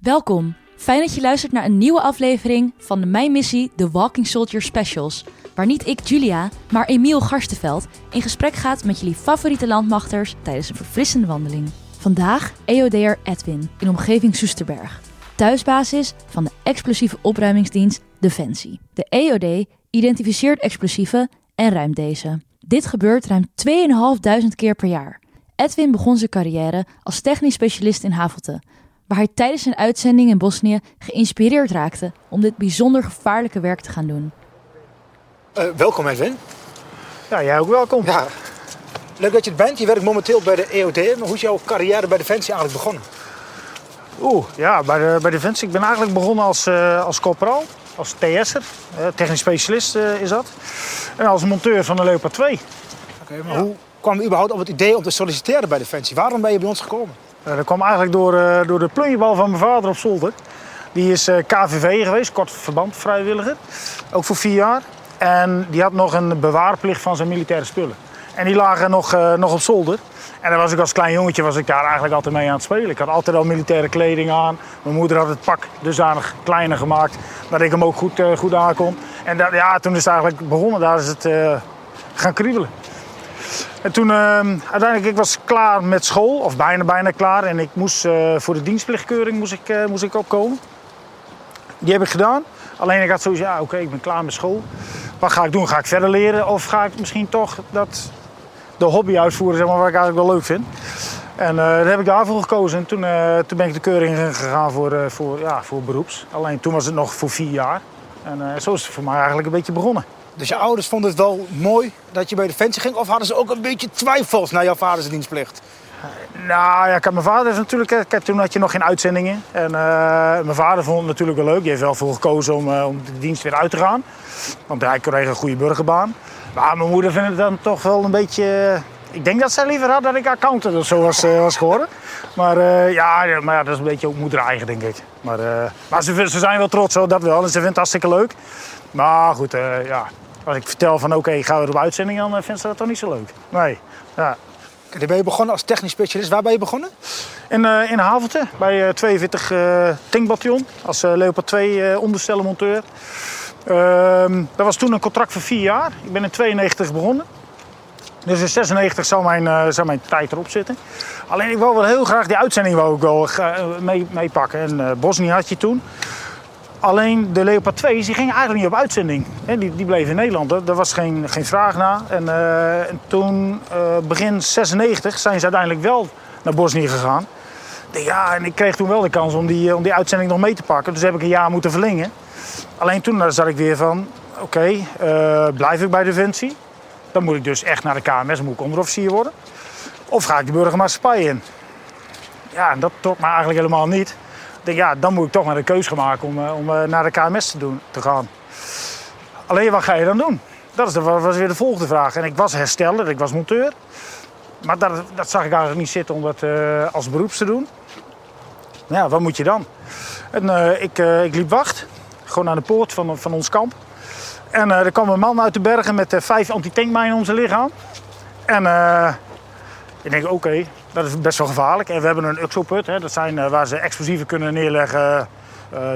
Welkom. Fijn dat je luistert naar een nieuwe aflevering van de Mijn Missie The Walking Soldier Specials. Waar niet ik, Julia, maar Emiel Garstenveld in gesprek gaat met jullie favoriete landmachters tijdens een verfrissende wandeling. Vandaag EOD'er Edwin in omgeving Soesterberg. Thuisbasis van de explosieve opruimingsdienst Defensie. De EOD identificeert explosieven en ruimt deze. Dit gebeurt ruim 2500 keer per jaar. Edwin begon zijn carrière als technisch specialist in Havelte, waar hij tijdens een uitzending in Bosnië geïnspireerd raakte om dit bijzonder gevaarlijke werk te gaan doen. Uh, welkom Edwin. Ja, jij ook welkom. Ja, leuk dat je het bent. Je werkt momenteel bij de EOD. Maar hoe is jouw carrière bij Defensie eigenlijk begonnen? Oeh, ja, bij, de, bij Defensie. Ik ben eigenlijk begonnen als, uh, als corporaal, als TS'er. Uh, technisch specialist is dat. En als monteur van de Leopard 2. Oké, okay, maar ja. hoe kwam je überhaupt op het idee om te solliciteren bij Defensie? Waarom ben je bij ons gekomen? Uh, dat kwam eigenlijk door, uh, door de plunjebal van mijn vader op zolder. Die is uh, KVV geweest, kort verband vrijwilliger. Ook voor vier jaar. En die had nog een bewaarplicht van zijn militaire spullen. En die lagen nog, nog op zolder. En daar was ik als klein jongetje was ik daar eigenlijk altijd mee aan het spelen. Ik had altijd al militaire kleding aan. Mijn moeder had het pak dusdanig kleiner gemaakt dat ik hem ook goed, goed aankon. En dat, ja, toen is het eigenlijk begonnen. Daar is het gaan kriebelen. En toen, uh, uiteindelijk, ik was klaar met school, of bijna, bijna klaar. En ik moest uh, voor de dienstplichtkeuring moest ik, uh, moest ik opkomen. Die heb ik gedaan. Alleen ik had zoiets, ja oké, ik ben klaar met school. Wat ga ik doen? Ga ik verder leren? Of ga ik misschien toch dat, de hobby uitvoeren, zeg maar, wat ik eigenlijk wel leuk vind? En uh, daar heb ik daarvoor gekozen. En toen, toen ben ik de keuring gegaan voor, voor, ja, voor beroeps. Alleen toen was het nog voor vier jaar. En zo is het voor mij eigenlijk een beetje begonnen. Dus je ouders vonden het wel mooi dat je bij Defensie ging? Of hadden ze ook een beetje twijfels naar jouw vaders dienstplicht? Nou ja, kijk, mijn vader is natuurlijk... Kijk, toen had je nog geen uitzendingen. En uh, mijn vader vond het natuurlijk wel leuk. Die heeft wel voor gekozen om, uh, om de dienst weer uit te gaan. Want hij kreeg een goede burgerbaan. Maar mijn moeder vindt het dan toch wel een beetje... Ik denk dat zij liever had dat ik accountant of zo was, uh, was geworden. Maar, uh, ja, maar ja, dat is een beetje ook moeder eigen, denk ik. Maar, uh, maar ze, ze, zijn wel trots, hoor, dat wel. En ze vindt het hartstikke leuk. Maar goed, ja, als ik vertel van oké, okay, gaan we op uitzending, dan vinden ze dat toch niet zo leuk. Nee, ja. Dan ben je begonnen als technisch specialist. Waar ben je begonnen? In, in Havelte, bij uh, 42 uh, Tankbataljon. Als Leopard 2 onderstellenmonteur. Ehm, dat was toen een contract voor vier jaar. Ik ben in 92 begonnen. Dus in 96 zou mijn, zou mijn tijd erop zitten. Alleen ik wou wel heel graag die uitzending wou ik wel mee, meepakken. En Bosnië had je toen. Alleen de Leopard 2's die gingen eigenlijk niet op uitzending. Die, die bleven in Nederland. Daar was geen, geen vraag naar. En, uh, en toen, uh, begin 96, zijn ze uiteindelijk wel naar Bosnië gegaan. Ja, en ik kreeg toen wel de kans om die, om die uitzending nog mee te pakken. Dus heb ik een jaar moeten verlengen. Alleen toen zat ik weer van, oké, uh, blijf ik bij Defensie? Dan moet ik dus echt naar de KMS, moet ik onderofficier worden. Of ga ik de burgermaatschappij in? Ja, en dat trok me eigenlijk helemaal niet. Ik denk, ja, dan moet ik toch maar de keuze maken om, om naar de KMS te, doen, te gaan. Alleen, wat ga je dan doen? Dat is de, was weer de volgende vraag. En ik was hersteller, ik was monteur. Maar dat, dat zag ik eigenlijk niet zitten om dat uh, als beroeps te doen. Ja, wat moet je dan? En, ik, ik liep wacht, gewoon aan de poort van, van ons kamp. En er kwam een man uit de bergen met vijf antitankmijnen om zijn lichaam. En ik denk, oké, dat is best wel gevaarlijk. En we hebben een UXO-put, hè, dat zijn waar ze explosieven kunnen neerleggen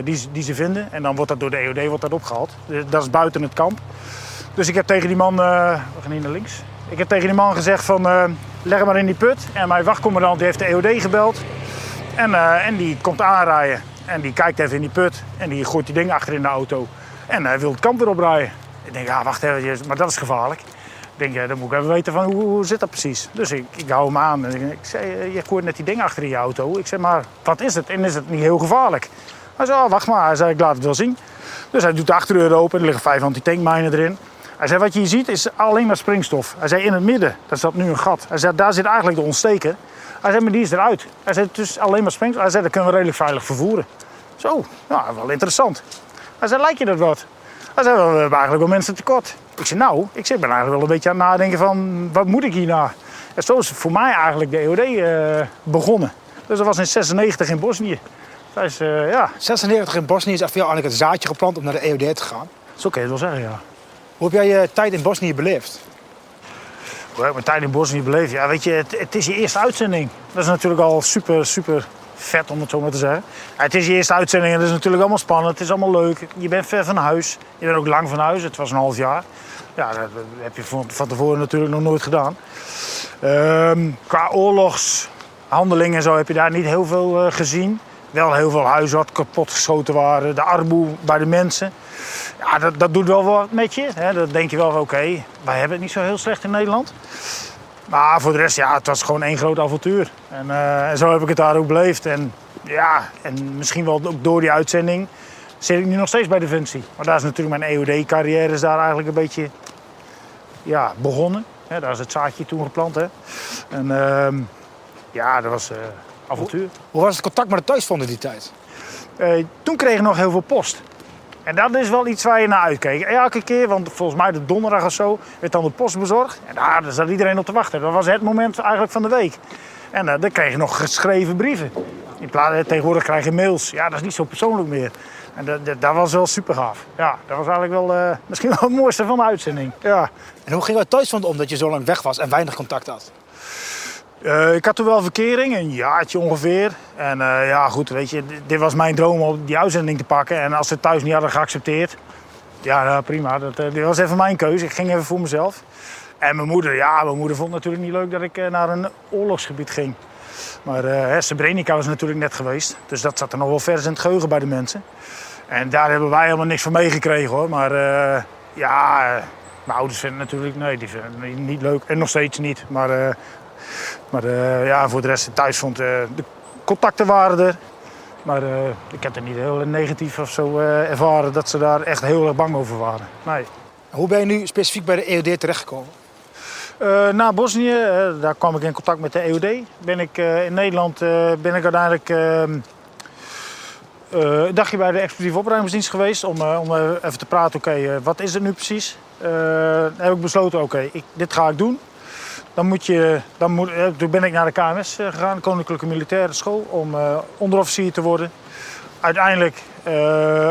die, die ze vinden. En dan wordt dat door de EOD wordt dat opgehaald. Dat is buiten het kamp. Dus ik heb tegen die man, we gaan hier naar links. Ik heb tegen die man gezegd van, leg hem maar in die put. En mijn wachtcommandant die heeft de EOD gebeld. En, en die komt aanrijden. En die kijkt even in die put. En die gooit die ding achter in de auto. En hij wil het kamp weer oprijden. Ik denk, ja, wacht even, maar dat is gevaarlijk. Ik denk, dan moet ik even weten van hoe, zit dat precies. Dus ik, ik hou hem aan en ik zei, je hoort net die ding achter in je auto. Ik zeg, maar wat is het? En is het niet heel gevaarlijk? Hij zei, oh, wacht maar. Hij zei, ik laat het wel zien. Dus hij doet de achterdeur open, er liggen vijf anti-tankmijnen erin. Hij zei, wat je hier ziet is alleen maar springstof. Hij zei, in het midden, daar zat nu een gat. Hij zei, daar zit eigenlijk de ontsteker. Hij zei, maar die is eruit. Hij zei, is alleen maar springstof. Hij zei, dat kunnen we redelijk veilig vervoeren. Zo, nou, wel interessant. Hij zei, lijkt je dat wat? Hij zei, we hebben eigenlijk wel mensen tekort. Ik zei, nou, ik ben eigenlijk wel een beetje aan het nadenken van, wat moet ik hierna? En zo is voor mij eigenlijk de EOD uh, begonnen. Dus dat was in 96 in Bosnië. Dus, uh, ja. 96 in Bosnië is voor jou eigenlijk het zaadje geplant om naar de EOD te gaan? Zo kun je het wel zeggen, ja. Hoe heb jij je tijd in Bosnië beleefd? Hoe heb ik mijn tijd in Bosnië beleefd? Ja, weet je, het, het, is je eerste uitzending. Dat is natuurlijk al super, super vet om het zo maar te zeggen. Het is je eerste uitzending en het is natuurlijk allemaal spannend. Het is allemaal leuk. Je bent ver van huis. Je bent ook lang van huis. Het was een half jaar. Ja, dat heb je van, tevoren natuurlijk nog nooit gedaan. Ehm, qua oorlogshandelingen en zo heb je daar niet heel veel uh, gezien. Wel heel veel huizen wat kapot geschoten waren. De armoede bij de mensen. Ja, dat, dat doet wel wat met je. Hè. Dat denk je wel, oké, wij hebben het niet zo heel slecht in Nederland. Maar voor de rest, ja, het was gewoon één groot avontuur. En, uh, en zo heb ik het daar ook beleefd. En ja, en misschien wel ook door die uitzending zit ik nu nog steeds bij Defensie. Maar daar is natuurlijk mijn EOD-carrière daar eigenlijk een beetje ja, begonnen. Daar is het zaadje toen geplant. Hè. En uh, ja, dat was uh, avontuur. Hoe, hoe, was het contact met de thuisfront in die tijd? Uh, toen kreeg ik nog heel veel post. En dat is wel iets waar je naar uitkeek. Elke keer, want volgens mij de donderdag of zo, werd dan de post bezorgd. En daar zat iedereen op te wachten. Dat was het moment eigenlijk van de week. En uh, dan kreeg je nog geschreven brieven. In plaats, tegenwoordig krijg je mails. Ja, dat is niet zo persoonlijk meer. En dat, dat, was wel super gaaf. Ja, dat was eigenlijk wel uh, misschien wel het mooiste van de uitzending. Ja. En hoe ging het thuis van om dat je zo lang weg was en weinig contact had? Uh, ik had toen wel verkering, een jaartje ongeveer. En uh, ja, goed, weet je, dit was mijn droom om die uitzending te pakken. En als ze het thuis niet hadden geaccepteerd, ja, nou, prima. Dat, uh, dit was even mijn keuze. Ik ging even voor mezelf. En mijn moeder, ja, mijn moeder vond het natuurlijk niet leuk dat ik naar een oorlogsgebied ging. Maar uh, Srebrenica was natuurlijk net geweest. Dus dat zat er nog wel vers in het geheugen bij de mensen. En daar hebben wij helemaal niks van meegekregen hoor. Maar ja, mijn ouders vinden natuurlijk nee, die vinden het niet leuk. En nog steeds niet. Maar, maar ja, voor de rest thuis vond de contacten waren er. Maar ik heb er niet heel negatief of zo ervaren dat ze daar echt heel erg bang over waren. Nee. Hoe ben je nu specifiek bij de EOD terechtgekomen? Uh, na Bosnië, daar kwam ik in contact met de EOD. Ben ik, in Nederland ben ik uiteindelijk ehm, een dagje bij de explosieve opruimingsdienst geweest om, om even te praten, oké, okay, wat is het nu precies? heb ik besloten, oké, okay, dit ga ik doen. Dan moet je, dan moet, toen ben ik naar de KMS gegaan, de Koninklijke Militaire School, om onderofficier te worden. Uiteindelijk,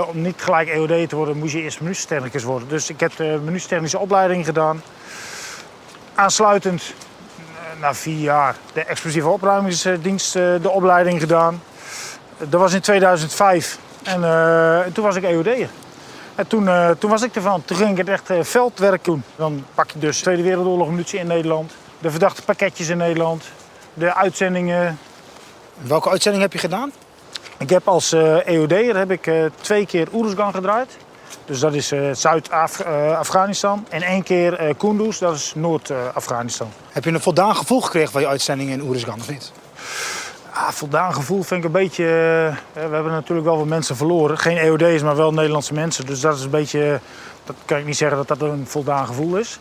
om niet gelijk EOD te worden, moest je eerst menustechnicus worden. Dus ik heb de menustechnische opleiding gedaan. Aansluitend eh, na vier jaar de explosieve opruimingsdienst eh, de opleiding gedaan. Dat was in 2005 en toen was ik EOD'er. En toen, toen was ik ervan. Toen ging ik het echt veldwerk doen. Dan pak je dus Tweede Wereldoorlog munitie in Nederland. De verdachte pakketjes in Nederland. De uitzendingen. Welke uitzending heb je gedaan? Ik heb als uh, EOD'er heb ik twee keer Oeruzgan gedraaid. Dus dat is uh, Zuid-Afghanistan. en één keer Kunduz, dat is Noord-Afghanistan. Heb je een voldaan gevoel gekregen van je uitzending in Oeruzgan of niet? Ah, voldaan gevoel vind ik een beetje... Uh, we hebben natuurlijk wel wat mensen verloren. Geen EOD's, maar wel Nederlandse mensen. Dus dat is een beetje... Dat kan ik niet zeggen dat dat een voldaan gevoel is.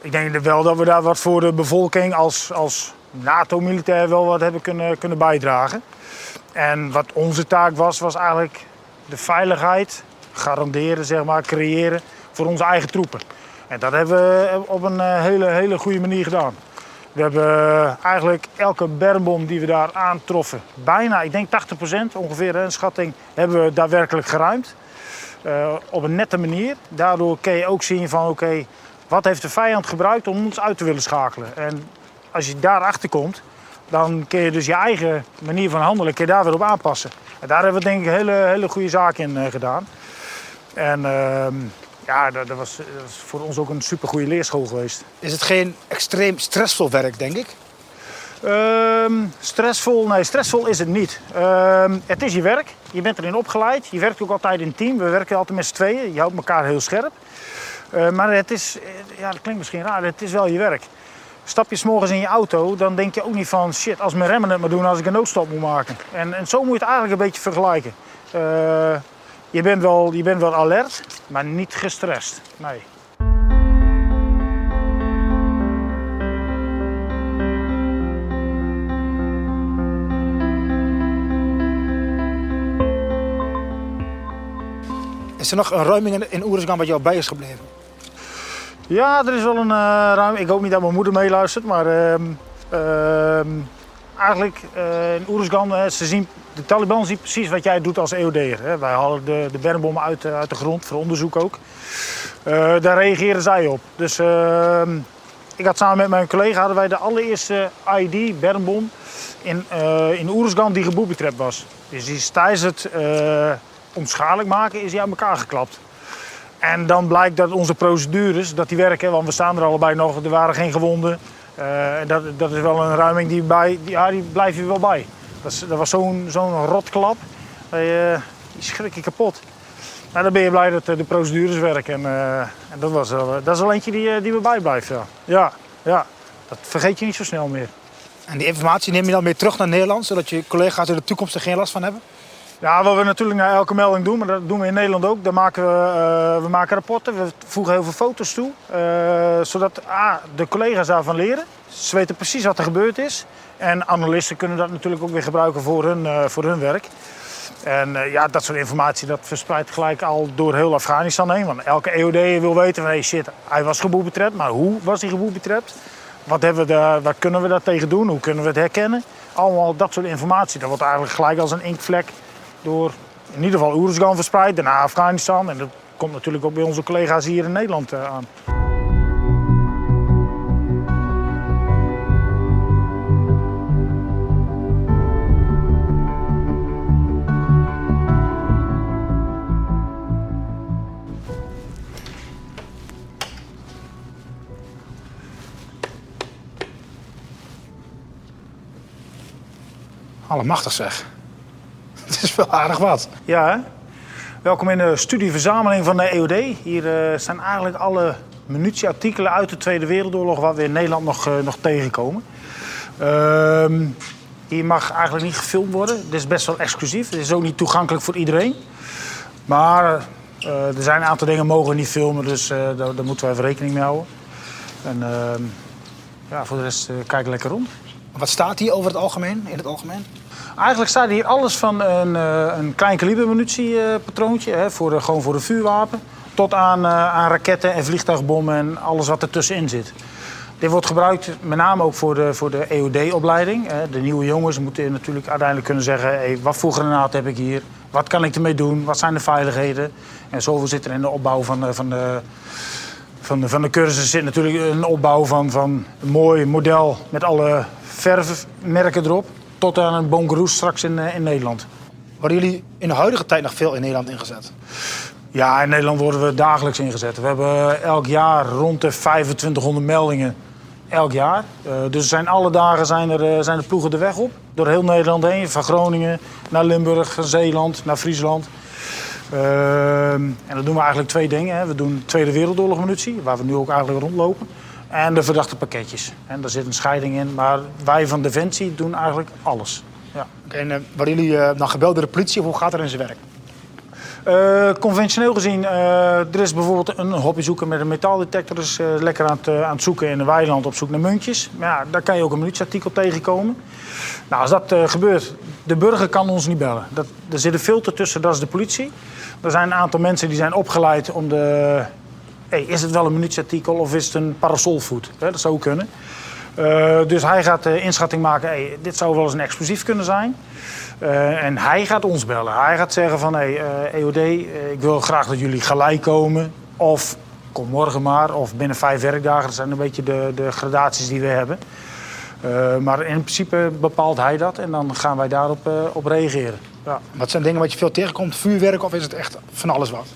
Ik denk wel dat we daar wat voor de bevolking als, als NATO-militair wel wat hebben kunnen, kunnen bijdragen. En wat onze taak was, was eigenlijk de veiligheid garanderen, zeg maar, creëren voor onze eigen troepen. En dat hebben we op een eh, hele, hele goede manier gedaan. We hebben eh, eigenlijk elke bermbom die we daar aantroffen, bijna, ik denk 80% ongeveer, een schatting, hebben we daadwerkelijk geruimd. Uh, op een nette manier. Daardoor kun je ook zien van oké, wat heeft de vijand gebruikt om ons uit te willen schakelen. En als je daarachter komt, dan kun je dus je eigen manier van handelen kun je daar weer op aanpassen. En daar hebben we denk ik een hele, hele goede zaak in uh, gedaan. En uh, ja, dat, dat, was, dat, was, voor ons ook een supergoeie leerschool geweest. Is het geen extreem stressvol werk, denk ik? Um, stressvol? Nee, stressvol is het niet. Um, het is je werk. Je bent erin opgeleid. Je werkt ook altijd in team. We werken altijd met z'n tweeën. Je houdt elkaar heel scherp. Uh, maar het is, ja, dat klinkt misschien raar, het is wel je werk. Stap je s'morgens in je auto, dan denk je ook niet van shit, als mijn remmen het maar doen als ik een noodstop moet maken. En, en zo moet je het eigenlijk een beetje vergelijken. Uh, je bent wel, je bent wel alert, maar niet gestrest. Nee. Is er nog een ruiming in Oeruzgan wat jou bij is gebleven? Ja, er is wel een uh, ruiming. Ik hoop niet dat mijn moeder meeluistert, maar uh, uh, eigenlijk uh, in Oeruzgan, ze zien de Taliban ziet precies wat jij doet als EOD'er. Wij halen de, de bermbommen uit, uit, de grond, voor onderzoek ook. Uh, daar reageren zij op. Dus uh, ik had samen met mijn collega hadden wij de allereerste ID, bermbom, in, in Oeruzgan die geboobytrapt was. Dus die is tijdens het onschadelijk maken is die aan elkaar geklapt. En dan blijkt dat onze procedures, dat die werken, want we staan er allebei nog, er waren geen gewonden. Uh, dat, dat is wel een ruiming die, bij, die, ja, die blijf je wel bij. Dat, dat was zo'n rotklap, uh, die schrik kapot. Nou, dan ben je blij dat de procedures werken. En, en dat, was, dat is wel eentje die, die me bijblijft. Ja. ja, ja, dat vergeet je niet zo snel meer. En die informatie neem je dan mee terug naar Nederland, zodat je collega's in de toekomst er geen last van hebben? Ja, wat we natuurlijk naar elke melding doen, maar dat doen we in Nederland ook. Dan maken we, uh, we maken rapporten, we voegen heel veel foto's toe. Uh, zodat ah, de collega's daarvan leren. Ze weten precies wat er gebeurd is. En analisten kunnen dat natuurlijk ook weer gebruiken voor hun, uh, voor hun werk. En ja, dat soort informatie dat verspreidt gelijk al door heel Afghanistan heen. Want elke EOD wil weten van hey shit, hij was geboelbetrept. Maar hoe was hij geboelbetrept? Wat, hebben we daar, wat kunnen we daar tegen doen? Hoe kunnen we het herkennen? Allemaal dat soort informatie. Dat wordt eigenlijk gelijk als een inkvlek door in ieder geval Oeruzgan verspreid, daarna Afghanistan. En dat komt natuurlijk ook bij onze collega's hier in Nederland uh, aan. Allemachtig zeg. Het is wel aardig wat. Ja, hè? Welkom in de studieverzameling van de EOD. Hier uh, staan eigenlijk alle munitieartikelen uit de Tweede Wereldoorlog... wat we in Nederland nog, uh, nog tegenkomen. Uh, hier mag eigenlijk niet gefilmd worden. Dit is best wel exclusief. Het is ook niet toegankelijk voor iedereen. Maar uh, er zijn een aantal dingen mogen we niet filmen, dus daar, daar, moeten we even rekening mee houden. En ehm, ja, voor de rest kijk lekker rond. Wat staat hier over het algemeen, in het algemeen? Eigenlijk staat hier alles van een, een klein kaliber munitiepatroontje, hè, voor, gewoon voor een vuurwapen, tot aan, aan raketten en vliegtuigbommen en alles wat ertussenin zit. Dit wordt gebruikt met name ook voor de, voor de EOD-opleiding. De nieuwe jongens moeten natuurlijk uiteindelijk kunnen zeggen... Hey, wat voor granaat heb ik hier? Wat kan ik ermee doen? Wat zijn de veiligheden? En zoveel zit er in de opbouw van, van, de, van, de, van de cursus. zit natuurlijk een opbouw van, van een mooi model met alle verfmerken erop tot aan een Bongeroes straks in, in Nederland. Worden jullie in de huidige tijd nog veel in Nederland ingezet? Ja, in Nederland worden we dagelijks ingezet. We hebben elk jaar rond de 2500 meldingen. Elk jaar. Uh, dus zijn alle dagen zijn er, zijn de ploegen de weg op. Door heel Nederland heen. Van Groningen naar Limburg, Zeeland, naar Friesland. Uh, en dan doen we eigenlijk twee dingen. Hè. We doen Tweede Wereldoorlog munitie, waar we nu ook eigenlijk rondlopen. En de verdachte pakketjes. En daar zit een scheiding in. Maar wij van Defensie doen eigenlijk alles. Ja. Okay, en uh, worden jullie uh, dan gebeld door de politie of hoe gaat dat in zijn werk? Uh, conventioneel gezien, er is bijvoorbeeld een hobbyzoeker met een metaaldetector. is lekker aan het, aan het zoeken in een weiland op zoek naar muntjes. Maar ja, daar kan je ook een munitieartikel tegenkomen. Nou, als dat gebeurt, de burger kan ons niet bellen. Dat, er zit een filter tussen, dat is de politie. Er zijn een aantal mensen die zijn opgeleid om de hey, is het wel een munitieartikel of is het een parasolvoet? Dat zou kunnen. Uh, dus hij gaat de inschatting maken, hey, dit zou wel eens een explosief kunnen zijn. Uh, en hij gaat ons bellen. Hij gaat zeggen van, hey, EOD, ik wil graag dat jullie gelijk komen. Of kom morgen maar, of binnen vijf werkdagen. Dat zijn een beetje de, de gradaties die we hebben. maar in principe bepaalt hij dat en dan gaan wij daarop op reageren. Ja. Wat zijn dingen wat je veel tegenkomt? Vuurwerk of is het echt van alles wat?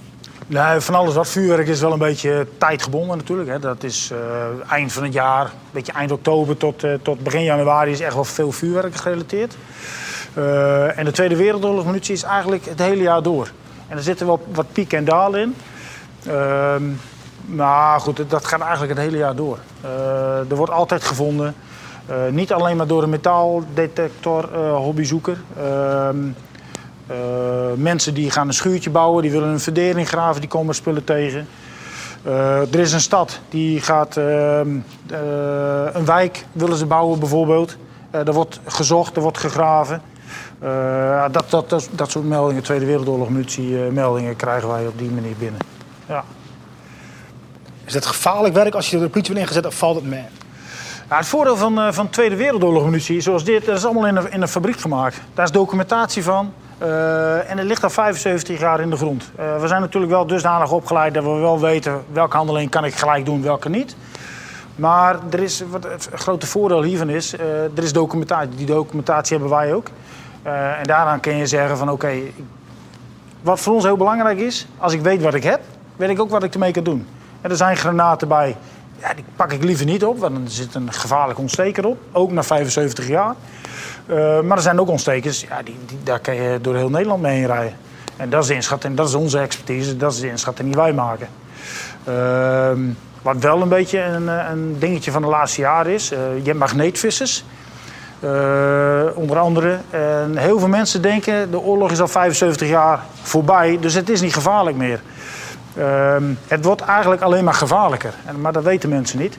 Nee, van alles wat. Vuurwerk is wel een beetje tijdgebonden natuurlijk. Hè. Dat is uh, eind van het jaar, beetje eind oktober tot, uh, tot begin januari is echt wel veel vuurwerk gerelateerd. Uh, en de Tweede Wereldoorlog munitie is eigenlijk het hele jaar door. En er zitten wel wat piek en dalen in. Ehm, maar goed, dat gaat eigenlijk het hele jaar door. er wordt altijd gevonden. niet alleen maar door een metaaldetector hobbyzoeker. Ehm, uh, mensen die gaan een schuurtje bouwen, die willen een verdering graven, die komen spullen tegen. Uh, er is een stad die gaat uh, een wijk willen ze bouwen bijvoorbeeld. er wordt gezocht, er wordt gegraven. dat, dat, dat, dat soort meldingen, Tweede Wereldoorlog munitie meldingen krijgen wij op die manier binnen. Ja. Is het gevaarlijk werk als je de politie wordt ingezet of valt het mee? Ja, het voordeel van, van Tweede Wereldoorlog munitie zoals dit, dat is allemaal in een, in een fabriek gemaakt. Daar is documentatie van. Uh, en het ligt al 75 jaar in de grond. Uh, we zijn natuurlijk wel dusdanig opgeleid dat we wel weten welke handeling kan ik gelijk doen, welke niet. Maar er is, wat het grote voordeel hiervan is, uh, er is documentatie. Die documentatie hebben wij ook. En daaraan kun je zeggen van oké, wat voor ons heel belangrijk is, als ik weet wat ik heb, weet ik ook wat ik ermee kan doen. En er zijn granaten bij, ja, die pak ik liever niet op, want er zit een gevaarlijk ontsteker op, ook na 75 jaar. Uh, maar er zijn ook ontstekers, ja, die, die, daar kan je door heel Nederland mee heen rijden. En dat is de inschatting, dat is onze expertise, dat is de inschatting die wij maken. Uh, wat wel een beetje een, een, dingetje van de laatste jaren is, uh, je hebt magneetvissers. Uh, onder andere. En heel veel mensen denken, de oorlog is al 75 jaar voorbij, dus het is niet gevaarlijk meer. Uh, het wordt eigenlijk alleen maar gevaarlijker, maar dat weten mensen niet.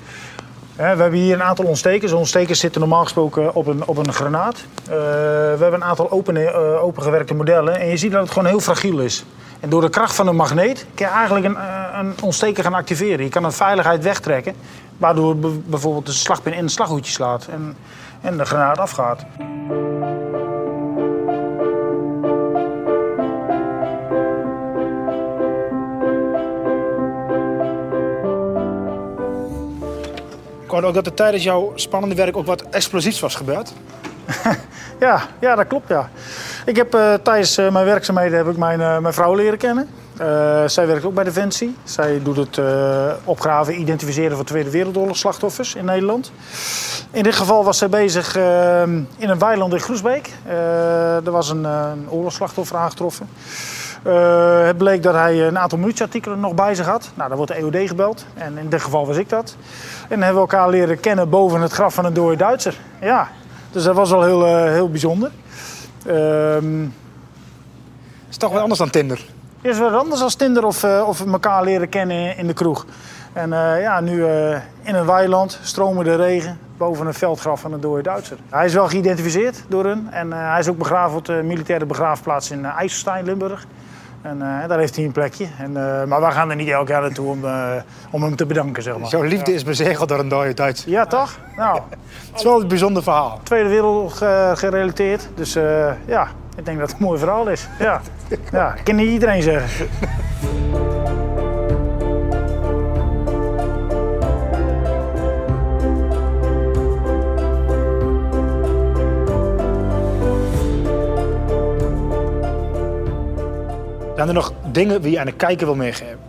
we hebben hier een aantal ontstekers. Ontstekers zitten normaal gesproken op een, op een granaat. Uh, we hebben een aantal open, uh, opengewerkte modellen. En je ziet dat het gewoon heel fragiel is. En door de kracht van een magneet kun je eigenlijk een, een ontsteker gaan activeren. Je kan een veiligheid wegtrekken, waardoor bijvoorbeeld de slagpin in een slaghoedje slaat. En, en de granaat afgaat. Ook dat er tijdens jouw spannende werk ook wat explosiefs was gebeurd. ja, ja, dat klopt ja. Ik heb uh, tijdens uh, mijn werkzaamheden heb ik mijn, uh, mijn vrouw leren kennen. zij werkt ook bij Defensie. Zij doet het opgraven, identificeren van Tweede Wereldoorlog slachtoffers in Nederland. In dit geval was zij bezig in een weiland in Groesbeek. er was een, een oorlogsslachtoffer aangetroffen. Het bleek dat hij een aantal munitieartikelen nog bij zich had. Nou, dan wordt de EOD gebeld. En in dit geval was ik dat. En dan hebben we elkaar leren kennen boven het graf van een dode Duitser. Ja, dus dat was wel heel, heel bijzonder. Um, is toch wel anders dan Tinder? Is wel anders dan Tinder of, uh, of elkaar leren kennen in de kroeg. En ja, nu in een weiland, stromen de regen boven een veldgraf van een dode Duitser. Hij is wel geïdentificeerd door hun en hij is ook begraven op de militaire begraafplaats in IJsselstein, Limburg. En uh, daar heeft hij een plekje. En, uh, maar wij gaan er niet elk jaar naartoe om, uh, om hem te bedanken, zeg maar. Zo'n liefde ja. is bezegeld door een dode Duits. Ja, toch? Nou, het is wel een bijzonder verhaal. Tweede Wereldoorlog gerelateerd. Dus ja, ik denk dat het een mooi verhaal is. Ja, ja kan niet iedereen zeggen. Zijn er nog dingen die je aan de kijker wil meegeven?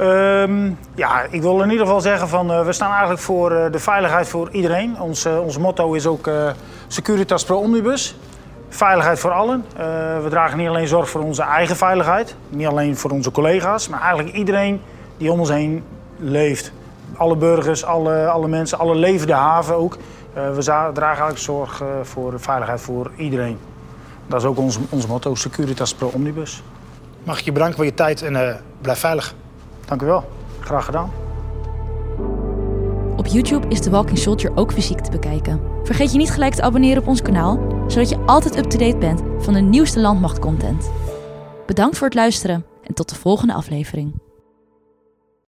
Um, ja, ik wil in ieder geval zeggen van uh, we staan eigenlijk voor uh, de veiligheid voor iedereen. Ons, uh, ons motto is ook Securitas Pro Omnibus. Veiligheid voor allen. we dragen niet alleen zorg voor onze eigen veiligheid, niet alleen voor onze collega's, maar eigenlijk iedereen die om ons heen leeft. Alle burgers, alle, alle mensen, alle levende haven ook. we dragen eigenlijk zorg voor de veiligheid voor iedereen. Dat is ook ons, ons motto, Securitas Pro Omnibus. Mag ik je bedanken voor je tijd en uh, blijf veilig. Dank u wel. Graag gedaan. Op YouTube is The Walking Soldier ook fysiek te bekijken. Vergeet je niet gelijk te abonneren op ons kanaal, zodat je altijd up-to-date bent van de nieuwste landmachtcontent. Bedankt voor het luisteren en tot de volgende aflevering.